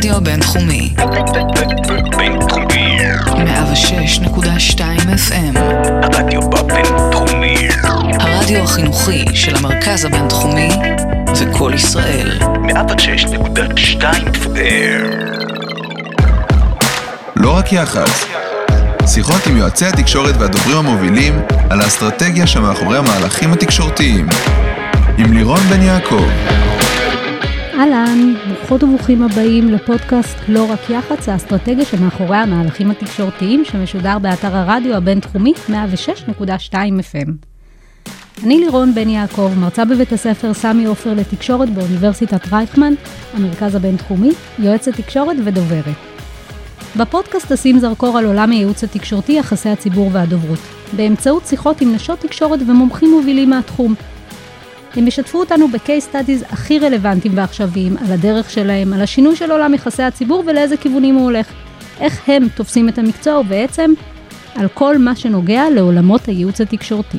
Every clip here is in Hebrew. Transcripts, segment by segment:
הרדיו הבינתחומי. בינתחומי. 106.2 FM. הרדיו בבינתחומי. הרדיו החינוכי של המרכז הבינתחומי זה קול ישראל. 106.2 FM. לא רק יח"צ. שיחות עם יועצי התקשורת והדוברים המובילים על האסטרטגיה שמאחורי המהלכים התקשורתיים. עם לירון בן יעקב. אהלן, ברוכות וברוכים הבאים לפודקאסט לא רק יח"צ, האסטרטגיה שמאחורי המהלכים התקשורתיים שמשודר באתר הרדיו הבינתחומי 106.2 FM. אני לירון בן יעקב, מרצה בבית הספר סמי עופר לתקשורת באוניברסיטת רייכמן, המרכז הבינתחומי, יועצת תקשורת ודוברת. בפודקאסט אשים זרקור על עולם הייעוץ התקשורתי, יחסי הציבור והדוברות, באמצעות שיחות עם נשות תקשורת ומומחים מובילים מהתחום. הם ישתפו אותנו ב-case studies הכי רלוונטיים ועכשוויים, על הדרך שלהם, על השינוי של עולם יחסי הציבור ולאיזה כיוונים הוא הולך. איך הם תופסים את המקצוע ובעצם על כל מה שנוגע לעולמות הייעוץ התקשורתי.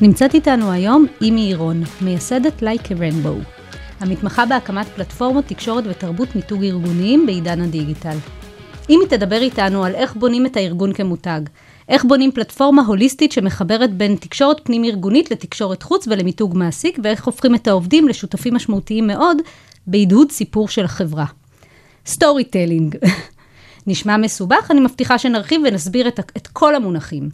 נמצאת איתנו היום אימי עירון, מייסדת Like a Rainbow, המתמחה בהקמת פלטפורמות תקשורת ותרבות מיתוג ארגוניים בעידן הדיגיטל. אימי תדבר איתנו על איך בונים את הארגון כמותג, איך בונים פלטפורמה הוליסטית שמחברת בין תקשורת פנים-ארגונית לתקשורת חוץ ולמיתוג מעסיק, ואיך הופכים את העובדים לשותפים משמעותיים מאוד בהדהוד סיפור של החברה. storytelling. נשמע מסובך, אני מבטיחה שנרחיב ונסביר את, את כל המונחים.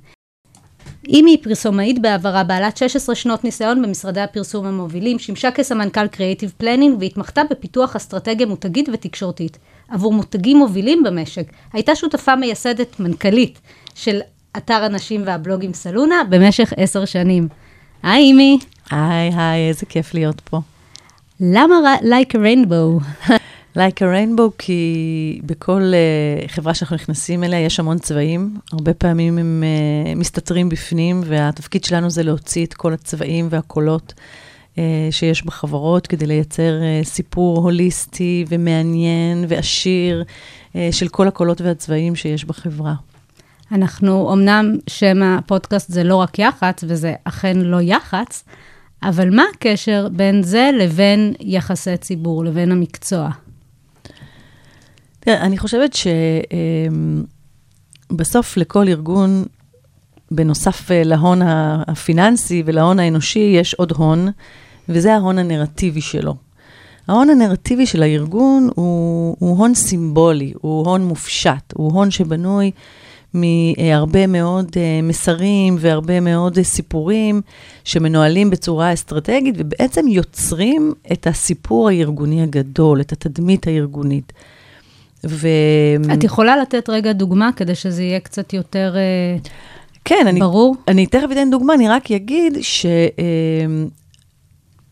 אימי היא פרסומאית בעברה, בעלת 16 שנות ניסיון במשרדי הפרסום המובילים, שימשה כסמנכ"ל creative planning והתמחתה בפיתוח אסטרטגיה מותגית ותקשורתית. עבור מותגים מובילים במשק, הייתה שותפה מייסדת, מנכ"לית, של אתר הנשים והבלוגים סלונה במשך עשר שנים. היי אימי. היי, היי, איזה כיף להיות פה. למה Like a Rainbow? Like a Rainbow, כי בכל uh, חברה שאנחנו נכנסים אליה יש המון צבעים. הרבה פעמים הם uh, מסתתרים בפנים, והתפקיד שלנו זה להוציא את כל הצבעים והקולות uh, שיש בחברות, כדי לייצר uh, סיפור הוליסטי ומעניין ועשיר uh, של כל הקולות והצבעים שיש בחברה. אנחנו, אמנם שם הפודקאסט זה לא רק יח"צ, וזה אכן לא יח"צ, אבל מה הקשר בין זה לבין יחסי ציבור, לבין המקצוע? תראה, אני חושבת שבסוף לכל ארגון, בנוסף אה, להון הפיננסי ולהון האנושי, יש עוד הון, וזה ההון הנרטיבי שלו. ההון הנרטיבי של הארגון הוא, הוא הון סימבולי, הוא הון מופשט, הוא הון שבנוי מהרבה מאוד uh, מסרים והרבה מאוד uh, סיפורים שמנוהלים בצורה אסטרטגית, ובעצם יוצרים את הסיפור הארגוני הגדול, את התדמית הארגונית. ו... את יכולה לתת רגע דוגמה כדי שזה יהיה קצת יותר uh, כן, ברור? אני, אני תכף אתן דוגמה, אני רק אגיד ש...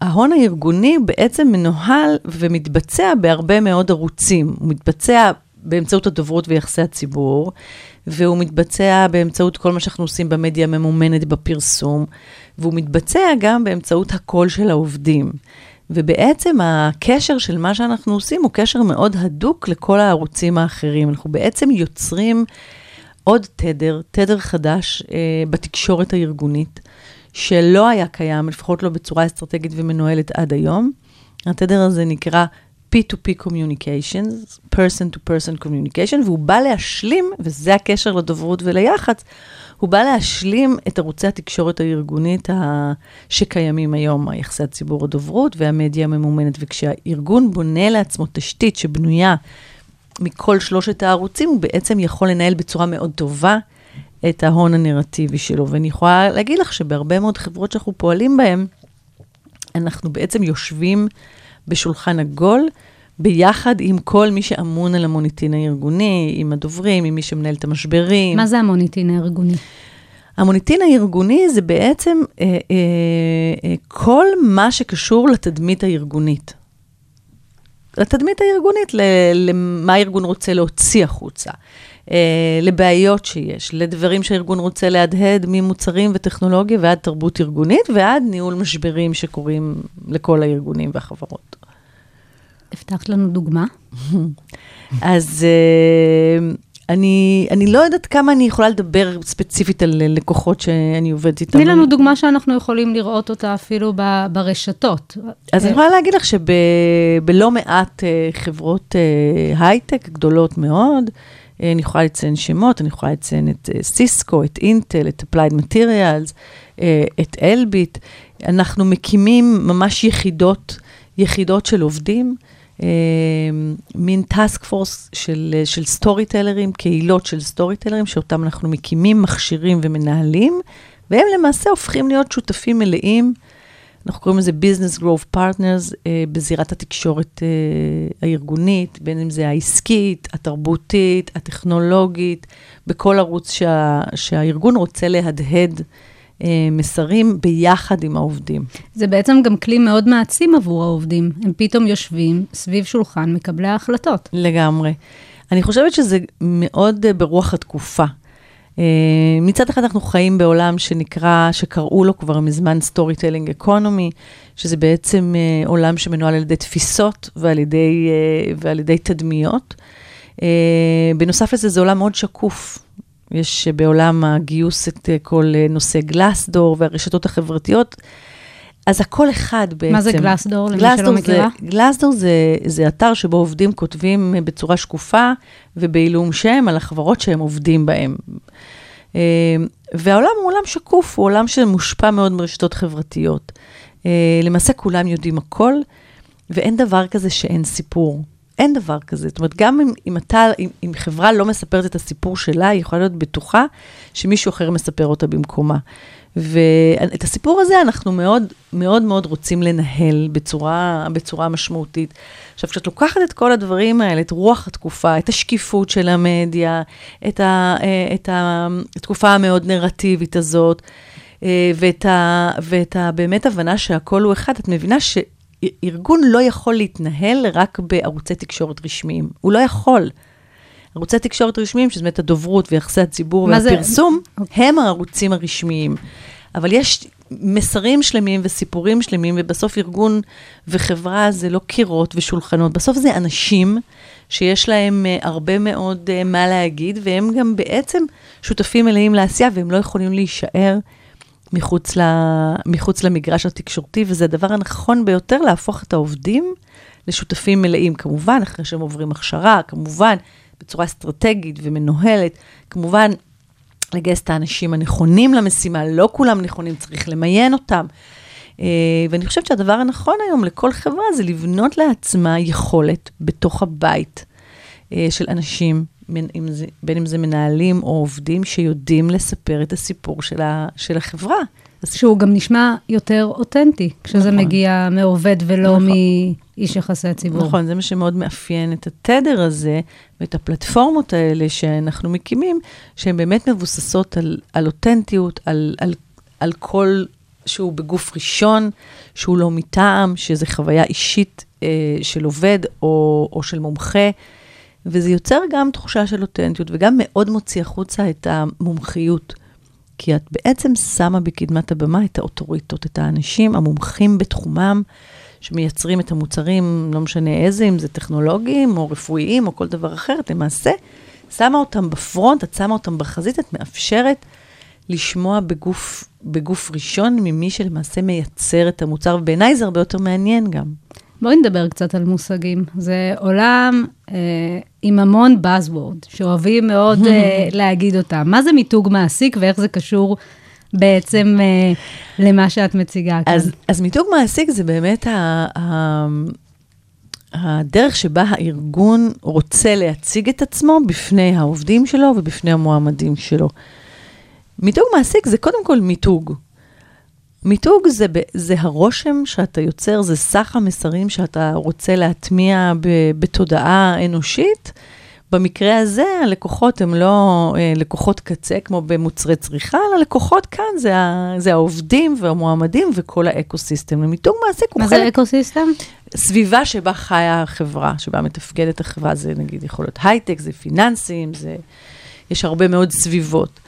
ההון הארגוני בעצם מנוהל ומתבצע בהרבה מאוד ערוצים. הוא מתבצע באמצעות הדוברות ויחסי הציבור, והוא מתבצע באמצעות כל מה שאנחנו עושים במדיה הממומנת בפרסום, והוא מתבצע גם באמצעות הקול של העובדים. ובעצם הקשר של מה שאנחנו עושים הוא קשר מאוד הדוק לכל הערוצים האחרים. אנחנו בעצם יוצרים עוד תדר, תדר חדש אה, בתקשורת הארגונית, שלא היה קיים, לפחות לא בצורה אסטרטגית ומנוהלת עד היום. התדר הזה נקרא P2P Communications, Person to Person Communication, והוא בא להשלים, וזה הקשר לדוברות וליח"צ, הוא בא להשלים את ערוצי התקשורת הארגונית ה... שקיימים היום, היחסי הציבור הדוברות והמדיה הממומנת. וכשהארגון בונה לעצמו תשתית שבנויה מכל שלושת הערוצים, הוא בעצם יכול לנהל בצורה מאוד טובה את ההון הנרטיבי שלו. ואני יכולה להגיד לך שבהרבה מאוד חברות שאנחנו פועלים בהן, אנחנו בעצם יושבים בשולחן עגול, ביחד עם כל מי שאמון על המוניטין הארגוני, עם הדוברים, עם מי שמנהל את המשברים. מה זה המוניטין הארגוני? המוניטין הארגוני זה בעצם אה, אה, אה, כל מה שקשור לתדמית הארגונית. לתדמית הארגונית, למה הארגון רוצה להוציא החוצה, לבעיות שיש, לדברים שהארגון רוצה להדהד ממוצרים וטכנולוגיה ועד תרבות ארגונית ועד ניהול משברים שקורים לכל הארגונים והחברות. הבטחת לנו דוגמה. אז, אה, אני, אני לא יודעת כמה אני יכולה לדבר ספציפית על לקוחות שאני עובדת איתם. תני לנו דוגמה שאנחנו יכולים לראות אותה אפילו ב- ברשתות. אז אני יכולה להגיד לך שבלא מעט אה, חברות אה, הייטק גדולות מאוד, אה, אני יכולה לציין שמות, אני יכולה לציין את אה, סיסקו, את אינטל, את Applied Materials, אה, את אלביט. אנחנו מקימים ממש יחידות, יחידות של עובדים. אה, מין task force של, אה, של storyteller ים, קהילות של storyteller ים, שאותם אנחנו מקימים, מכשירים ומנהלים, והם למעשה הופכים להיות שותפים מלאים. אנחנו קוראים לזה Business Growth Partners אה, בזירת התקשורת אה, הארגונית, בין אם זה העסקית, התרבותית, הטכנולוגית, בכל ערוץ שה, שהארגון רוצה להדהד אה, מסרים ביחד עם העובדים. זה בעצם גם כלי מאוד מעצים עבור העובדים. הם פתאום יושבים סביב שולחן מקבלי ההחלטות. לגמרי. אני חושבת שזה מאוד אה, ברוח התקופה. אה, מצד אחד אנחנו חיים בעולם שנקרא, שקראו לו כבר מזמן storytelling economy, שזה בעצם אה, עולם שמנוהל על ידי תפיסות ועל ידי, אה, ועל ידי תדמיות. בנוסף לזה, זה עולם מאוד שקוף. יש בעולם הגיוס את כל נושא Glassdoor והרשתות החברתיות. אז הכל אחד בעצם. מה זה Glassdoor, למי Glassdoor שלא מכירה? זה, Glassdoor זה, זה אתר שבו עובדים כותבים אה, בצורה שקופה ובעילום שם על החברות שהם עובדים בהן. אה, והעולם הוא עולם שקוף, הוא עולם שמושפע מאוד מרשתות חברתיות. אה, למעשה כולם יודעים הכל, ואין דבר כזה שאין סיפור. אין דבר כזה. זאת אומרת, גם אם, אם אתה, אם, אם חברה לא מספרת את הסיפור שלה, היא יכולה להיות בטוחה שמישהו אחר מספר אותה במקומה. ואת הסיפור הזה אנחנו מאוד מאוד מאוד רוצים לנהל בצורה, בצורה משמעותית. עכשיו, כשאת לוקחת את כל הדברים האלה, את רוח התקופה, את השקיפות של המדיה, את, ה, אה, את התקופה המאוד נרטיבית הזאת, אה, ואת, ה, ואת ה, באמת הבנה שהכל הוא אחד, את מבינה שארגון לא יכול להתנהל רק בערוצי תקשורת רשמיים. הוא לא יכול. ערוצי תקשורת רשמיים, שזה באמת הדוברות ויחסי הציבור מה זה- והפרסום, הם הערוצים הרשמיים. אבל יש מסרים שלמים וסיפורים שלמים, ובסוף ארגון וחברה זה לא קירות ושולחנות, בסוף זה אנשים שיש להם uh, הרבה מאוד uh, מה להגיד, והם גם בעצם שותפים מלאים לעשייה, והם לא יכולים להישאר מחוץ, ל, מחוץ למגרש התקשורתי, וזה הדבר הנכון ביותר להפוך את העובדים לשותפים מלאים, כמובן, אחרי שהם עוברים הכשרה, כמובן, בצורה אסטרטגית ומנוהלת, כמובן, לגייס את האנשים הנכונים למשימה, לא כולם נכונים, צריך למיין אותם. אה, ואני חושבת שהדבר הנכון היום לכל חברה זה לבנות לעצמה יכולת בתוך הבית אה, של אנשים, בין אם זה, בין אם זה מנהלים או עובדים, שיודעים לספר את הסיפור של, של החברה. שהוא גם נשמע יותר אותנטי, כשזה נכון. מגיע מעובד ולא נכון. מאיש יחסי הציבור. נכון, זה מה שמאוד מאפיין את התדר הזה ואת הפלטפורמות האלה שאנחנו מקימים, שהן באמת מבוססות על, על אותנטיות, על, על, על קול שהוא בגוף ראשון, שהוא לא מטעם, שזו חוויה אישית אה, של עובד או, או של מומחה, וזה יוצר גם תחושה של אותנטיות וגם מאוד מוציא החוצה את המומחיות. כי את בעצם שמה בקדמת הבמה את האוטוריטות, את האנשים המומחים בתחומם, שמייצרים את המוצרים, לא משנה איזה, אם זה טכנולוגיים או רפואיים או כל דבר אחר, את למעשה שמה אותם בפרונט, את שמה אותם בחזית, את מאפשרת לשמוע בגוף, בגוף ראשון ממי שלמעשה מייצר את המוצר, ובעיניי זה הרבה יותר מעניין גם. בואי נדבר קצת על מושגים. זה עולם אה, עם המון Buzzword, שאוהבים מאוד אה, להגיד אותם. מה זה מיתוג מעסיק ואיך זה קשור בעצם אה, למה שאת מציגה כאן? אז, אז מיתוג מעסיק זה באמת ה, ה, הדרך שבה הארגון רוצה להציג את עצמו בפני העובדים שלו ובפני המועמדים שלו. מיתוג מעסיק זה קודם כל מיתוג. מיתוג זה, זה הרושם שאתה יוצר, זה סך המסרים שאתה רוצה להטמיע ב, בתודעה אנושית. במקרה הזה, הלקוחות הם לא אה, לקוחות קצה כמו במוצרי צריכה, אלא לקוחות כאן זה, ה, זה העובדים והמועמדים וכל ה ecosystem. ומיתוג מעסיק הוא מה חלק זה ecosystem? סביבה שבה חיה החברה, שבה מתפקדת החברה, זה נגיד יכול להיות הייטק, זה פיננסים, זה... יש הרבה מאוד סביבות.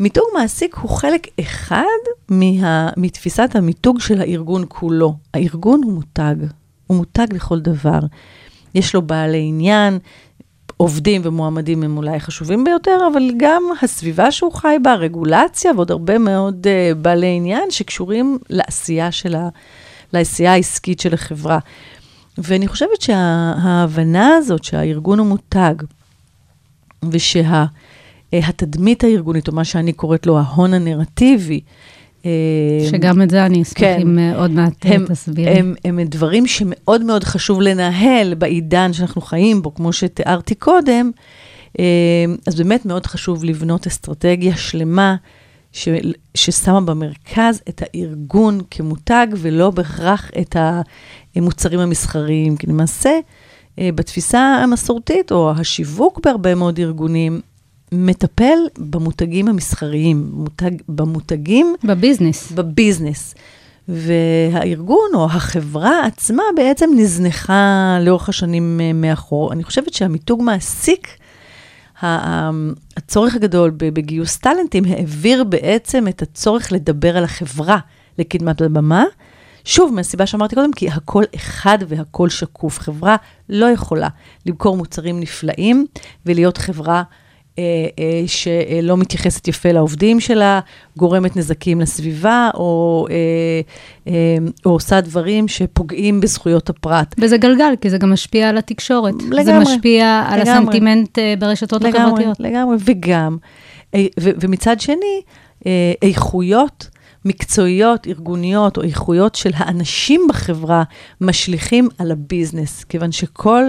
מיתוג מעסיק הוא חלק אחד מה... מתפיסת המיתוג של הארגון כולו. הארגון הוא מותג, הוא מותג לכל דבר. יש לו בעלי עניין, עובדים ומועמדים הם אולי חשובים ביותר, אבל גם הסביבה שהוא חי בה, הרגולציה ועוד הרבה מאוד uh, בעלי עניין שקשורים לעשייה של ה... לעשייה העסקית של החברה. ואני חושבת שההבנה שה, הזאת שהארגון הוא מותג, ושהתדמית הארגונית, או מה שאני קוראת לו ההון הנרטיבי, אה, שגם את זה אני אשמח כן. אם אה, עוד מעט הם, תסבירי. הם, הם דברים שמאוד מאוד חשוב לנהל בעידן שאנחנו חיים בו, כמו שתיארתי קודם. אה, אז באמת מאוד חשוב לבנות אסטרטגיה שלמה ש, ששמה במרכז את הארגון כמותג, ולא בהכרח את המוצרים המסחריים. כי למעשה, בתפיסה המסורתית, או השיווק בהרבה מאוד ארגונים, מטפל במותגים המסחריים, מותג, במותגים... בביזנס. בביזנס. והארגון או החברה עצמה בעצם נזנחה לאורך השנים אה, מאחור. אני חושבת שהמיתוג מעסיק, הצורך הגדול בגיוס טאלנטים העביר בעצם את הצורך לדבר על החברה לקדמת הבמה. שוב, מהסיבה שאמרתי קודם, כי הכל אחד והכל שקוף. חברה לא יכולה למכור מוצרים נפלאים ולהיות חברה שלא מתייחסת יפה לעובדים שלה, גורמת נזקים לסביבה, או, אה, או עושה דברים שפוגעים בזכויות הפרט. וזה גלגל, כי זה גם משפיע על התקשורת. לגמרי. זה משפיע על לגמרי. הסנטימנט ברשתות לגמרי, החברתיות. לגמרי, וגם, ומצד שני, איכויות מקצועיות, ארגוניות, או איכויות של האנשים בחברה, משליכים על הביזנס, כיוון שכל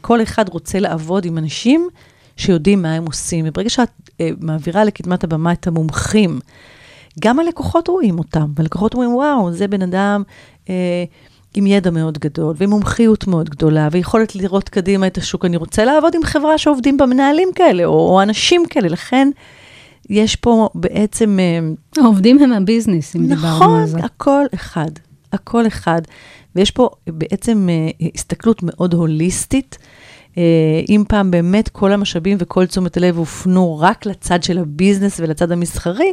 כל אחד רוצה לעבוד עם אנשים שיודעים מה הם עושים. וברגע שאת אה, מעבירה לקדמת הבמה את המומחים, גם הלקוחות רואים אותם, והלקוחות אומרים, וואו, זה בן אדם אה, עם ידע מאוד גדול, ועם מומחיות מאוד גדולה, ויכולת לראות קדימה את השוק. אני רוצה לעבוד עם חברה שעובדים בה מנהלים כאלה, או, או אנשים כאלה, לכן... יש פה בעצם... אה, העובדים הם ה business, אם נכון, דיברנו על זה. נכון, הכל אחד. הכל אחד. ויש פה בעצם אה, הסתכלות מאוד הוליסטית. אה, אם פעם באמת כל המשאבים וכל תשומת הלב הופנו רק לצד של ה business ולצד המסחרי,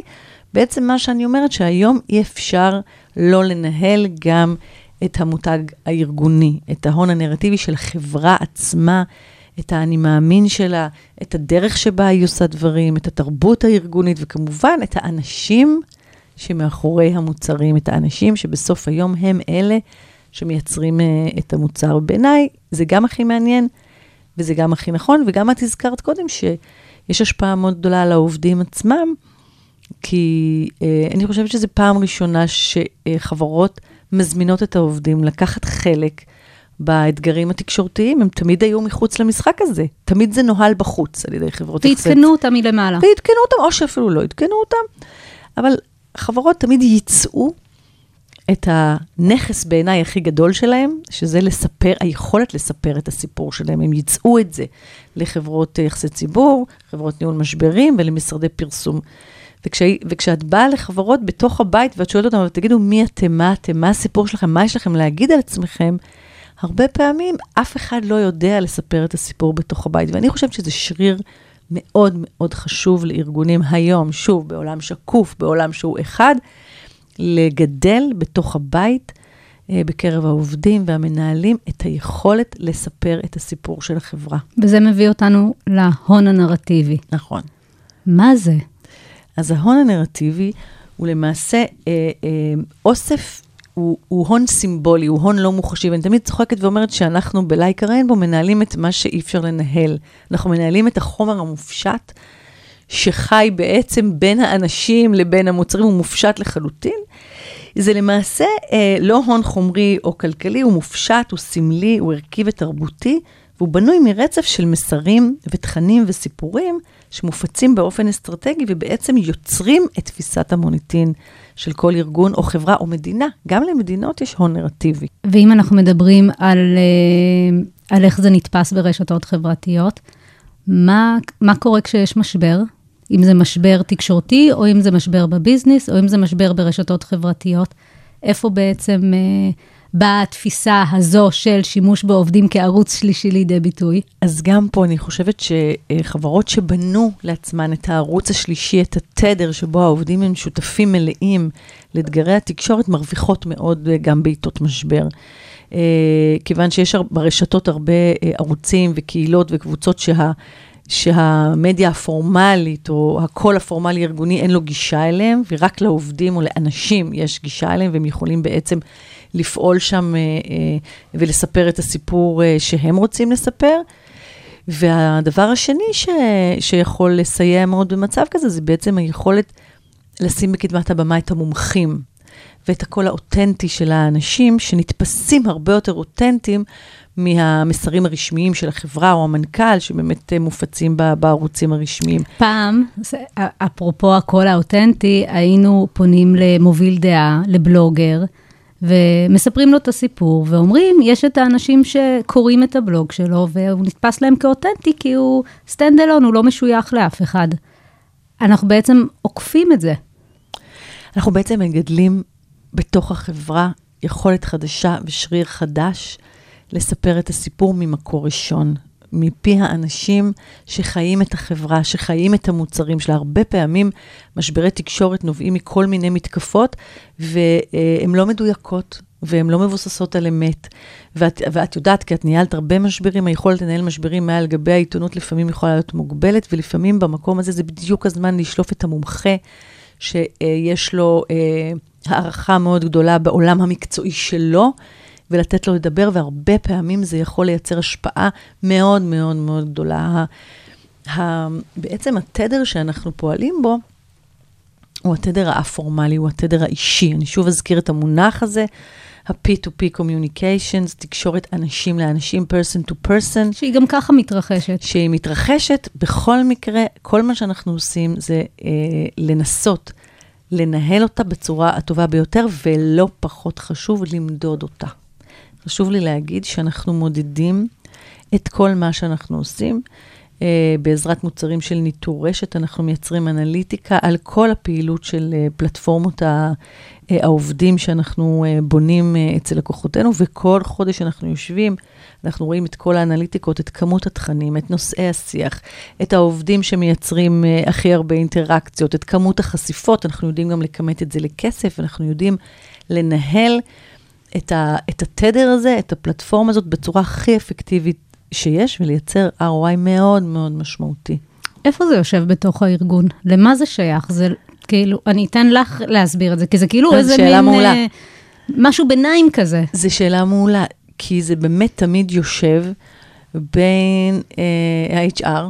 בעצם מה שאני אומרת שהיום אי אפשר לא לנהל גם את המותג הארגוני, את ההון הנרטיבי של החברה עצמה, את האני מאמין שלה, את הדרך שבה היא עושה דברים, את התרבות הארגונית, וכמובן את האנשים שמאחורי המוצרים, את האנשים שבסוף היום הם אלה שמייצרים uh, את המוצר. בעיניי זה גם הכי מעניין, וזה גם הכי נכון, וגם את הזכרת קודם שיש השפעה מאוד גדולה על העובדים עצמם, כי אה, אני חושבת שזו פעם ראשונה שחברות מזמינות את העובדים לקחת חלק באתגרים התקשורתיים, הם תמיד היו מחוץ למשחק הזה. תמיד זה נוהל בחוץ על ידי חברות ועדכנו אותם מלמעלה. ועדכנו אותם, או שאפילו לא עדכנו אותם, אבל חברות תמיד ייצאו את הנכס בעיניי הכי גדול שלהם, שזה לספר, היכולת לספר את הסיפור שלהם. הם ייצאו את זה לחברות יחסי ציבור, חברות ניהול משברים ולמשרדי פרסום. וכש, וכשאת באה לחברות בתוך הבית ואת שואלת אותם, תגידו מי אתם, מה אתם, מה הסיפור שלכם, מה יש לכם להגיד על עצמכם, הרבה פעמים אף אחד לא יודע לספר את הסיפור בתוך הבית. ואני חושבת שזה שריר מאוד מאוד חשוב לארגונים היום, שוב, בעולם שקוף, בעולם שהוא אחד, לגדל בתוך הבית, אה, בקרב העובדים והמנהלים, את היכולת לספר את הסיפור של החברה. וזה מביא אותנו להון הנרטיבי. נכון. מה זה? אז ההון הנרטיבי הוא למעשה אה, אה, אוסף, הוא, הוא הון סימבולי, הוא הון לא מוחשי, ואני תמיד צוחקת ואומרת שאנחנו בלייקה ריינבו מנהלים את מה שאי אפשר לנהל. אנחנו מנהלים את החומר המופשט, שחי בעצם בין האנשים לבין המוצרים, הוא מופשט לחלוטין. זה למעשה אה, לא הון חומרי או כלכלי, הוא מופשט, הוא סמלי, הוא ערכי ותרבותי, והוא בנוי מרצף של מסרים ותכנים וסיפורים שמופצים באופן אסטרטגי ובעצם יוצרים את תפיסת המוניטין של כל ארגון או חברה או מדינה. גם למדינות יש הון נרטיבי. ואם אנחנו מדברים על, אה, על איך זה נתפס ברשתות חברתיות, מה, מה קורה כשיש משבר? אם זה משבר תקשורתי, או אם זה משבר בביזנס, או אם זה משבר ברשתות חברתיות. איפה בעצם אה, באה התפיסה הזו של שימוש בעובדים כערוץ שלישי לידי ביטוי? אז גם פה אני חושבת שחברות שבנו לעצמן את הערוץ השלישי, את התדר שבו העובדים הם שותפים מלאים לאתגרי התקשורת, מרוויחות מאוד גם בעיתות משבר. אה, כיוון שיש ברשתות הרבה אה, ערוצים וקהילות וקבוצות שה... שהמדיה הפורמלית, או הקול הפורמלי הארגוני, אין לו גישה אליהם, ורק לעובדים או לאנשים יש גישה אליהם, והם יכולים בעצם לפעול שם אה, אה, ולספר את הסיפור אה, שהם רוצים לספר. והדבר השני ש, שיכול לסייע מאוד במצב כזה, זה בעצם היכולת לשים בקדמת הבמה את המומחים, ואת הקול האותנטי של האנשים, שנתפסים הרבה יותר אותנטיים מהמסרים הרשמיים של החברה או המנכ"ל, שבאמת אה, מופצים בערוצים הרשמיים. פעם, אפרופו הקול האותנטי, היינו פונים למוביל דעה, לבלוגר, ומספרים לו את הסיפור, ואומרים, יש את האנשים שקוראים את הבלוג שלו, והוא נתפס להם כאותנטי, כי הוא stand alone, הוא לא משוייך לאף אחד. אנחנו בעצם עוקפים את זה. אנחנו בעצם מגדלים בתוך החברה יכולת חדשה ושריר חדש לספר את הסיפור ממקור ראשון, מפי האנשים שחיים את החברה, שחיים את המוצרים שלה. הרבה פעמים משברי תקשורת נובעים מכל מיני מתקפות, והן לא מדויקות. והן לא מבוססות על אמת. ואת, ואת יודעת, כי את ניהלת הרבה משברים, היכולת לנהל משברים מעל גבי העיתונות לפעמים יכולה להיות מוגבלת, ולפעמים במקום הזה זה בדיוק הזמן לשלוף את המומחה, שיש לו אה, הערכה מאוד גדולה בעולם המקצועי שלו, ולתת לו לדבר, והרבה פעמים זה יכול לייצר השפעה מאוד מאוד מאוד גדולה. ה, בעצם התדר שאנחנו פועלים בו, הוא התדר האפורמלי, הוא התדר האישי. אני שוב אזכיר את המונח הזה, ה-P2P Communications, תקשורת אנשים לאנשים, person to person, שהיא גם ככה מתרחשת. שהיא מתרחשת. בכל מקרה, כל מה שאנחנו עושים זה אה, לנסות לנהל אותה בצורה הטובה ביותר, ולא פחות חשוב, למדוד אותה. חשוב לי להגיד שאנחנו מודדים את כל מה שאנחנו עושים. Uh, בעזרת מוצרים של ניטור רשת, אנחנו מייצרים אנליטיקה על כל הפעילות של uh, פלטפורמות ה, uh, העובדים שאנחנו בונים אצל לקוחותינו, וכל חודש אנחנו יושבים, אנחנו רואים את כל האנליטיקות, את כמות התכנים, את נושאי השיח, את העובדים שמייצרים הכי הרבה אינטראקציות, את כמות החשיפות, אנחנו יודעים גם לכמת את זה לכסף, אנחנו יודעים לנהל את, ה, את התדר הזה, את הפלטפורמה הזאת, בצורה הכי אפקטיבית שיש, ולייצר ROI מאוד מאוד משמעותי. איפה זה יושב בתוך הארגון? למה זה שייך? זה כאילו, אני אתן לך להסביר את זה, כי זה כאילו אה, איזה שאלה מין... מעולה. אה, משהו ביניים כזה. זו שאלה מעולה, כי זה באמת תמיד יושב בין אה, ה-HR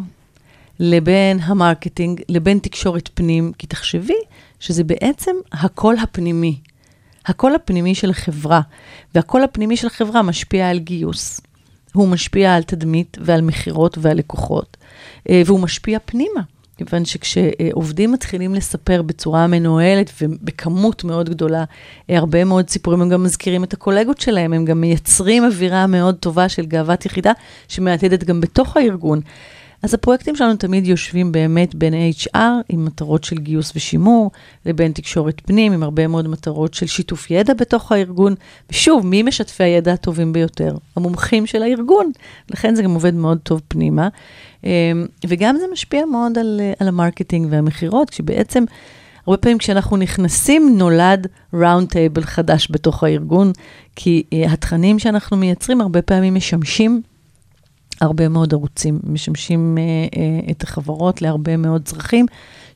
לבין ה marketing, לבין תקשורת פנים, כי תחשבי שזה בעצם הקול הפנימי. הקול הפנימי של החברה, והקול הפנימי של החברה משפיע על גיוס. הוא משפיע על תדמית ועל מכירות ועל לקוחות, אה, והוא משפיע פנימה. כיוון שכשעובדים מתחילים לספר בצורה מנוהלת ובכמות מאוד גדולה, אה, הרבה מאוד סיפורים, הם גם מזכירים את הקולגות שלהם, הם גם מייצרים אווירה מאוד טובה של גאוות יחידה, שמהדהדת גם בתוך הארגון. אז הפרויקטים שלנו תמיד יושבים באמת בין HR, עם מטרות של גיוס ושימור, לבין תקשורת פנים, עם הרבה מאוד מטרות של שיתוף ידע בתוך הארגון. ושוב, מי משתפי הידע הטובים ביותר? המומחים של הארגון. לכן זה גם עובד מאוד טוב פנימה. אמ, וגם זה משפיע מאוד על, על ה marketing והמכירות, כשבעצם... הרבה פעמים כשאנחנו נכנסים, נולד round table חדש בתוך הארגון, כי uh, התכנים שאנחנו מייצרים הרבה פעמים משמשים הרבה מאוד ערוצים, משמשים uh, uh, את החברות להרבה מאוד צרכים.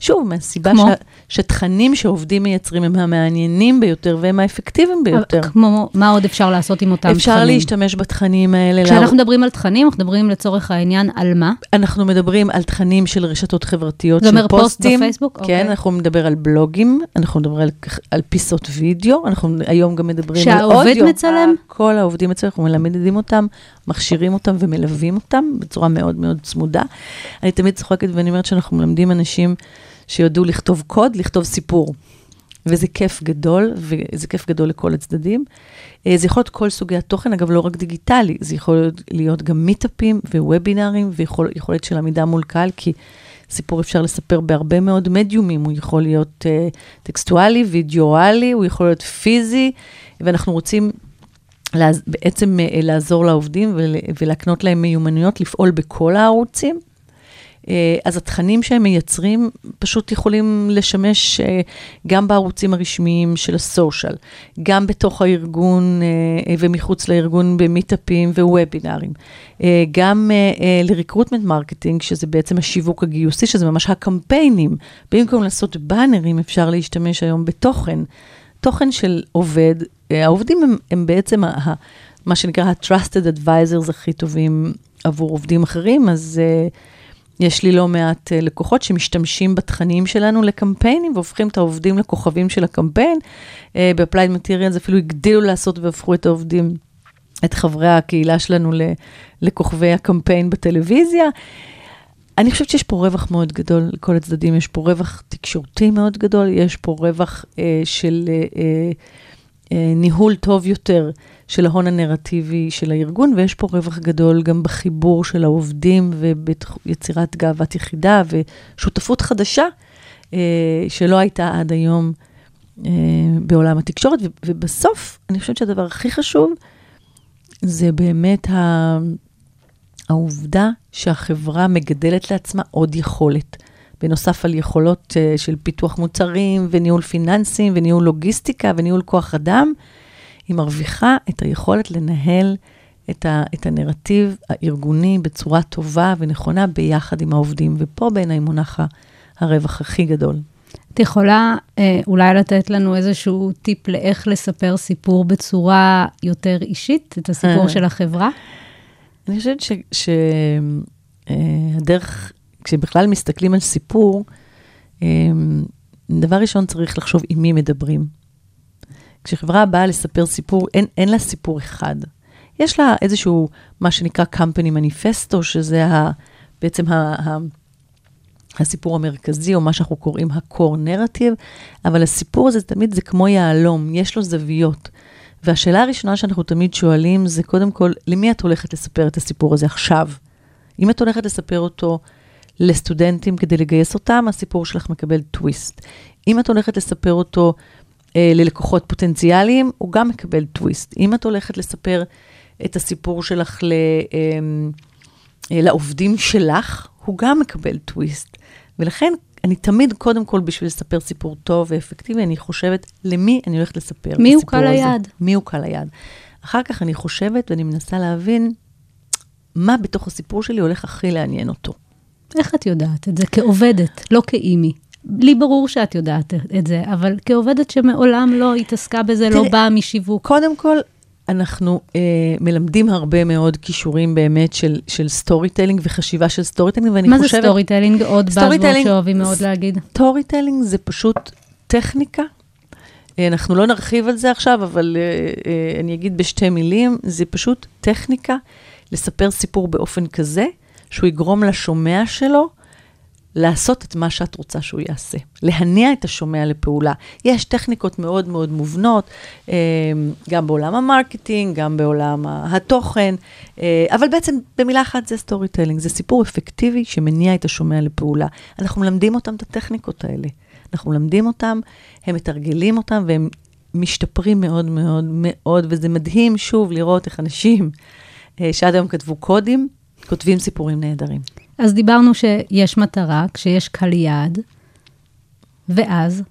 שוב, מהסיבה כמו? שה, שתכנים שעובדים מייצרים הם המעניינים ביותר והם האפקטיביים ביותר. כמו, מה עוד אפשר לעשות עם אותם אפשר תכנים? להשתמש בתכנים האלה. כשאנחנו מדברים על תכנים, אנחנו מדברים לצורך העניין על מה? אנחנו מדברים על תכנים של רשתות חברתיות, של אומר פוסט פוסטים. בפייסבוק? כן, אוקיי. אנחנו נדבר על בלוגים, אנחנו נדבר על, על פיסות וידאו, אנחנו היום גם מדברים על שהעובד אודיו. מצלם? כל העובדים אצלנו, אנחנו מלמדים אותם, מכשירים אותם ומלווים אותם בצורה מאוד מאוד צמודה. אני תמיד צוחקת ואני אומרת שאנחנו מלמדים אנשים שיודעו לכתוב קוד, לכתוב סיפור. וזה כיף גדול, וזה כיף גדול לכל הצדדים. אה, זה יכול להיות כל סוגי התוכן, אגב, לא רק דיגיטלי, זה יכול להיות, גם מיטאפים ווובינארים, ויכולת של עמידה מול קהל, כי סיפור אפשר לספר בהרבה מאוד מדיומים, הוא יכול להיות uh, טקסטואלי, וידאואלי, הוא יכול להיות פיזי, ואנחנו רוצים לעז, בעצם uh, לעזור לעובדים ול, ולהקנות להם מיומנויות לפעול בכל הערוצים. אה, אז התכנים שהם מייצרים פשוט יכולים לשמש אה, גם בערוצים הרשמיים של הסושיאל, גם בתוך הארגון אה, ומחוץ לארגון במיטאפים ווובינארים, גם ל recruitment marketing, שזה בעצם השיווק הגיוסי, שזה ממש הקמפיינים. במקום לעשות באנרים, אפשר להשתמש היום בתוכן. תוכן של עובד, העובדים הם, הם בעצם ה, מה שנקרא ה-trusted advisors הכי טובים עבור עובדים אחרים, אז... Uh, יש לי לא מעט uh, לקוחות שמשתמשים בתכנים שלנו לקמפיינים והופכים את העובדים לכוכבים של הקמפיין. Uh, ב-Applied Materials אפילו הגדילו לעשות והפכו את העובדים, את חברי הקהילה שלנו לכוכבי הקמפיין בטלוויזיה. אני חושבת שיש פה רווח מאוד גדול לכל הצדדים, יש פה רווח תקשורתי מאוד גדול, יש פה רווח uh, של uh, uh, ניהול טוב יותר של ההון הנרטיבי של הארגון, ויש פה רווח גדול גם בחיבור של העובדים וביצירת גאוות יחידה ושותפות חדשה אה, שלא הייתה עד היום אה, בעולם התקשורת. ובסוף, אני חושבת שהדבר הכי חשוב זה באמת ה... העובדה שהחברה מגדלת לעצמה עוד יכולת. בנוסף על יכולות uh, של פיתוח מוצרים וניהול פיננסים וניהול לוגיסטיקה וניהול כוח אדם, היא מרוויחה את היכולת לנהל את, ה, את הנרטיב הארגוני בצורה טובה ונכונה ביחד עם העובדים, ופה בעיניי מונח הרווח הכי גדול. את יכולה אה, אולי לתת לנו איזשהו טיפ לאיך לספר סיפור בצורה יותר אישית, את הסיפור של החברה? אני חושבת שהדרך, אה, כשבכלל מסתכלים על סיפור, אה, דבר ראשון צריך לחשוב עם מי מדברים. כשחברה באה לספר סיפור, אין, אין לה סיפור אחד. יש לה איזשהו, מה שנקרא company manifesto, שזה ה, בעצם ה, ה, הסיפור המרכזי, או מה שאנחנו קוראים ה-core narrative, אבל הסיפור הזה תמיד זה כמו יהלום, יש לו זוויות. והשאלה הראשונה שאנחנו תמיד שואלים זה קודם כל, למי את הולכת לספר את הסיפור הזה עכשיו? אם את הולכת לספר אותו לסטודנטים כדי לגייס אותם, הסיפור שלך מקבל טוויסט. אם את הולכת לספר אותו ללקוחות פוטנציאליים, הוא גם מקבל טוויסט. אם את הולכת לספר את הסיפור שלך ל, אה, אה, לעובדים שלך, הוא גם מקבל טוויסט. ולכן, אני תמיד, קודם כל, בשביל לספר סיפור טוב ואפקטיבי, אני חושבת למי אני הולכת לספר את הסיפור הזה. מי הוא קל היד? מי הוא קל היד. אחר כך אני חושבת ואני מנסה להבין מה בתוך הסיפור שלי הולך הכי לעניין אותו. איך את יודעת את זה? כעובדת, לא כאימי. לי ברור שאת יודעת את זה, אבל כעובדת שמעולם לא התעסקה בזה, לא לא באה משיווק. קודם כל, אנחנו אה, מלמדים הרבה מאוד כישורים באמת של, של storytelling וחשיבה של storytelling, ואני מה חושבת... מה זה storytelling? עוד buzzword שאוהבים מאוד להגיד. storytelling זה פשוט טכניקה. אה, אנחנו לא נרחיב על זה עכשיו, אבל אה, אה, אני אגיד בשתי מילים, זה פשוט טכניקה לספר סיפור באופן כזה, שהוא יגרום לשומע שלו לעשות את מה שאת רוצה שהוא יעשה, להניע את השומע לפעולה. יש טכניקות מאוד מאוד מובנות, אה, גם בעולם ה marketing, גם בעולם התוכן, אה, אבל בעצם במילה אחת זה storytelling, זה סיפור אפקטיבי שמניע את השומע לפעולה. אנחנו מלמדים אותם את הטכניקות האלה. אנחנו מלמדים אותם, הם מתרגלים אותם והם משתפרים מאוד מאוד מאוד, וזה מדהים שוב לראות איך אנשים אה, שעד היום כתבו קודים, כותבים סיפורים נהדרים. אז דיברנו שיש מטרה, כשיש קהל יעד, ואז?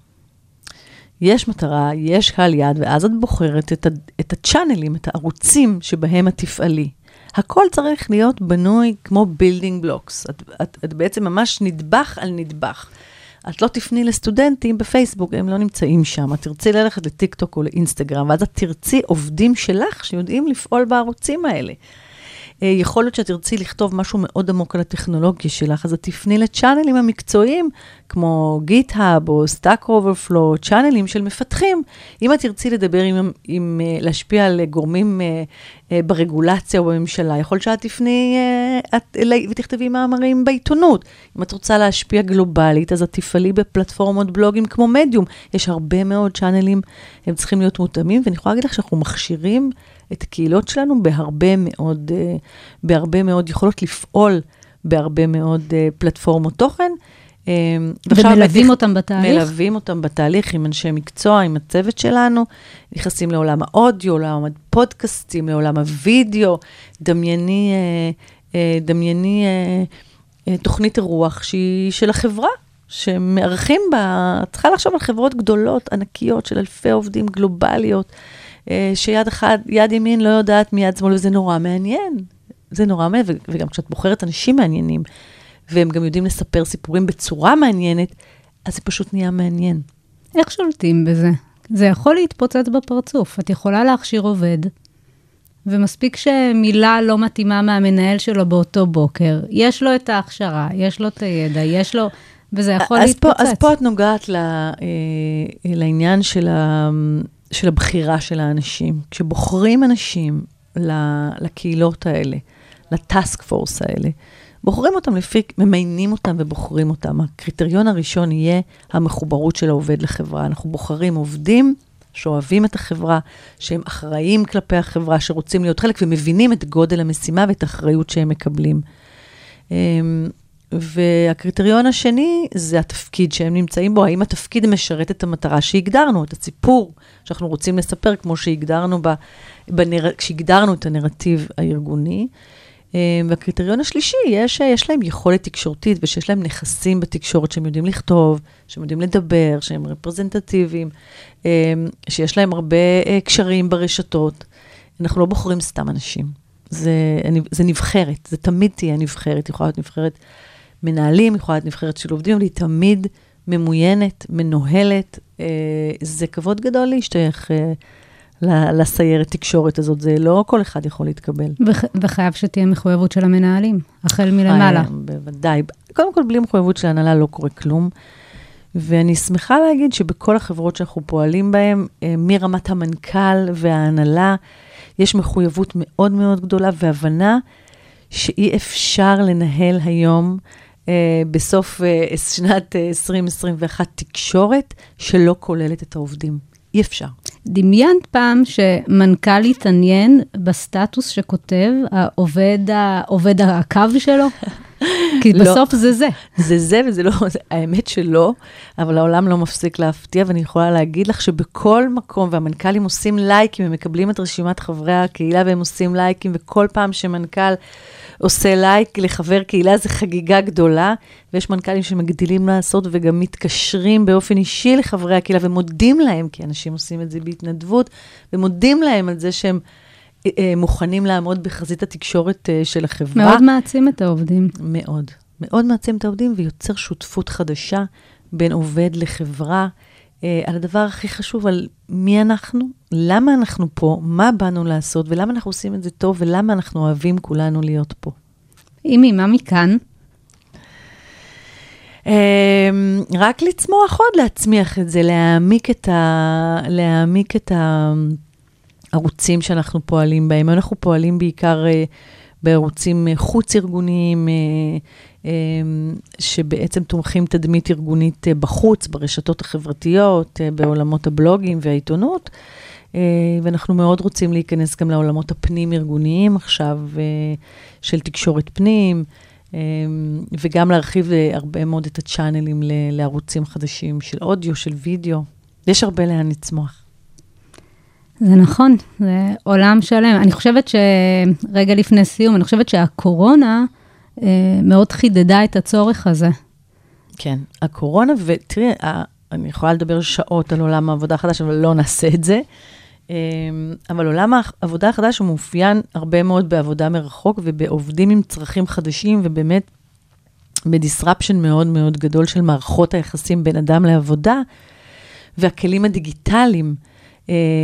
יש מטרה, יש קהל יעד, ואז את בוחרת את, את ה channelים, את הערוצים שבהם את תפעלי. הכל צריך להיות בנוי כמו building blocks. את, את, את בעצם ממש נדבך על נדבך. את לא תפני לסטודנטים בפייסבוק, הם לא נמצאים שם. את תרצי ללכת לטיקטוק או לאינסטגרם, ואז את תרצי עובדים שלך שיודעים לפעול בערוצים האלה. אה, יכול להיות שאת תרצי לכתוב משהו מאוד עמוק על הטכנולוגיה שלך, אז את תפני ל channelים המקצועיים, כמו GitHub או Stack Overflow, צ'אנלים של מפתחים. אם את תרצי לדבר עם, עם, אה, להשפיע על גורמים uh, ברגולציה או בממשלה, יכול להיות שאת תפני את, ותכתבי מאמרים בעיתונות. אם את רוצה להשפיע גלובלית, אז את תפעלי בפלטפורמות בלוגים כמו מדיום. יש הרבה מאוד צ'אנלים, הם צריכים להיות מותאמים, ואני יכולה להגיד לך שאנחנו מכשירים את הקהילות שלנו בהרבה מאוד, uh, בהרבה מאוד יכולות לפעול בהרבה מאוד uh, פלטפורמות תוכן. Uh, ומלווים אותם בתהליך? מלווים אותם בתהליך עם אנשי מקצוע, עם הצוות שלנו, נכנסים לעולם האודיו, לעולם הפודקאסטים, לעולם הוידאו. דמייני, דמייני אה, תוכנית אירוח שהיא של החברה, שמארחים בה, צריכה לחשוב על חברות גדולות, ענקיות, של אלפי עובדים גלובליות, אה, שיד אחד, יד ימין לא יודעת מיד שמאל, וזה נורא מעניין. זה נורא מעניין, וגם כשאת בוחרת אנשים מעניינים, והם גם יודעים לספר סיפורים בצורה מעניינת, אז זה פשוט נהיה מעניין. איך שולטים בזה? זה יכול להתפוצץ בפרצוף. את יכולה להכשיר עובד, ומספיק שמילה לא מתאימה מהמנהל שלו באותו בוקר. יש לו את ההכשרה, יש לו את הידע, יש לו... וזה יכול אז להתפוצץ. פה, אז פה את נוגעת ל, אה, לעניין של, ה, של הבחירה של האנשים. כשבוחרים אנשים לקהילות האלה, לטאסק פורס האלה, בוחרים אותם לפי, ממיינים אותם ובוחרים אותם. הקריטריון הראשון יהיה המחוברות של העובד לחברה. אנחנו בוחרים עובדים שאוהבים את החברה, שהם אחראים כלפי החברה, שרוצים להיות חלק ומבינים את גודל המשימה ואת האחריות שהם מקבלים. והקריטריון השני זה התפקיד שהם נמצאים בו, האם התפקיד משרת את המטרה שהגדרנו, את הסיפור שאנחנו רוצים לספר, כמו שהגדרנו, ב, בנר... כשהגדרנו את הנרטיב הארגוני. אמ, והקריטריון השלישי, יש, יש להם יכולת תקשורתית ושיש להם נכסים בתקשורת שהם יודעים לכתוב, שהם יודעים לדבר, שהם רפרזנטטיביים, אמ, שיש להם הרבה אה, קשרים ברשתות. אנחנו לא בוחרים סתם אנשים. זה, זה נבחרת, זה תמיד תהיה נבחרת, יכולה להיות נבחרת מנהלים, יכולה להיות נבחרת של עובדים, אבל היא תמיד ממוינת, מנוהלת. אה, זה כבוד גדול להשתייך אה, לסיירת תקשורת הזאת, זה לא כל אחד יכול להתקבל. וח- וחייב שתהיה מחויבות של המנהלים, החל מלמעלה. אה, בוודאי. קודם כל, בלי מחויבות של ההנהלה לא קורה כלום. ואני שמחה להגיד שבכל החברות שאנחנו פועלים בהן, אה, מרמת המנכ"ל וההנהלה, יש מחויבות מאוד מאוד גדולה והבנה שאי אפשר לנהל היום, בסוף אה, שנת אה, 2021, תקשורת שלא כוללת את העובדים. אי אפשר. דמיינת פעם שמנכ"ל התעניין בסטטוס שכותב העובד, העובד הקו שלו? כי לא. בסוף זה זה. זה זה וזה לא, האמת שלא, אבל העולם לא מפסיק להפתיע, ואני יכולה להגיד לך שבכל מקום, והמנכ"לים עושים לייקים, הם מקבלים את רשימת חברי הקהילה והם עושים לייקים, וכל פעם שמנכ"ל עושה לייק לחבר קהילה זה חגיגה גדולה, ויש מנכ"לים שמגדילים לעשות וגם מתקשרים באופן אישי לחברי הקהילה ומודים להם, כי אנשים עושים את זה בהתנדבות, ומודים להם על זה שהם... אה, מוכנים לעמוד בחזית התקשורת אה, של החברה. מאוד מעצים את העובדים. מאוד. מאוד מעצים את העובדים ויוצר שותפות חדשה בין עובד לחברה, אה, על הדבר הכי חשוב, על מי אנחנו, למה אנחנו פה, מה באנו לעשות ולמה אנחנו עושים את זה טוב ולמה אנחנו אוהבים כולנו להיות פה. אימי, מה מכאן? רק לצמוח עוד, להצמיח את זה, להעמיק את, ה... להעמיק את הערוצים שאנחנו פועלים בהם. אנחנו פועלים בעיקר אה, בערוצים אה, חוץ-ארגוניים, אה, שבעצם תומכים תדמית ארגונית בחוץ, ברשתות החברתיות, בעולמות הבלוגים והעיתונות. ואנחנו מאוד רוצים להיכנס גם לעולמות הפנים-ארגוניים עכשיו, של תקשורת פנים. וגם להרחיב הרבה מאוד את הצ'אנלים לערוצים חדשים של אודיו, של וידאו. יש הרבה לאן לצמוח. זה נכון, זה עולם שלם. אני חושבת שרגע לפני סיום, אני חושבת שהקורונה אה, מאוד חידדה את הצורך הזה. כן, הקורונה, ותראי, אני יכולה לדבר שעות על עולם העבודה החדש, אבל לא נעשה את זה. אמ, אבל עולם העבודה החדש הוא מאופיין הרבה מאוד בעבודה מרחוק ובעובדים עם צרכים חדשים, ובאמת בדיסרפשן מאוד מאוד גדול של מערכות היחסים בין אדם לעבודה, והכלים הדיגיטליים אה,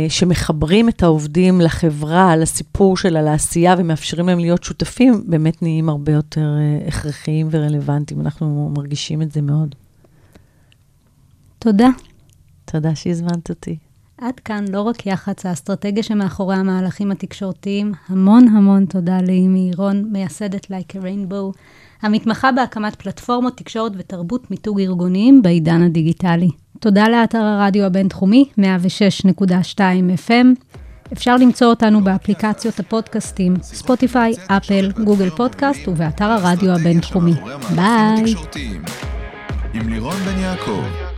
שמחברים את העובדים לחברה, לסיפור שלה, לעשייה, ומאפשרים להם להיות שותפים, באמת נהיים הרבה יותר אה, הכרחיים ורלוונטיים. אנחנו מרגישים את זה מאוד. תודה. תודה שהזמנת אותי. עד כאן לא רק יח"צ, האסטרטגיה שמאחורי המהלכים התקשורתיים. המון המון תודה לאימי רון, מייסדת Like a Rainbow, המתמחה בהקמת פלטפורמות תקשורת ותרבות מיתוג ארגוניים בעידן הדיגיטלי. תודה לאתר הרדיו הבינתחומי, 106.2 FM. אפשר למצוא אותנו באפליקציות הפודקאסטים, ספוטיפיי, אפל, גוגל פודקאסט ובאתר הרדיו הבינתחומי. ביי. עם לירון בן יעקב.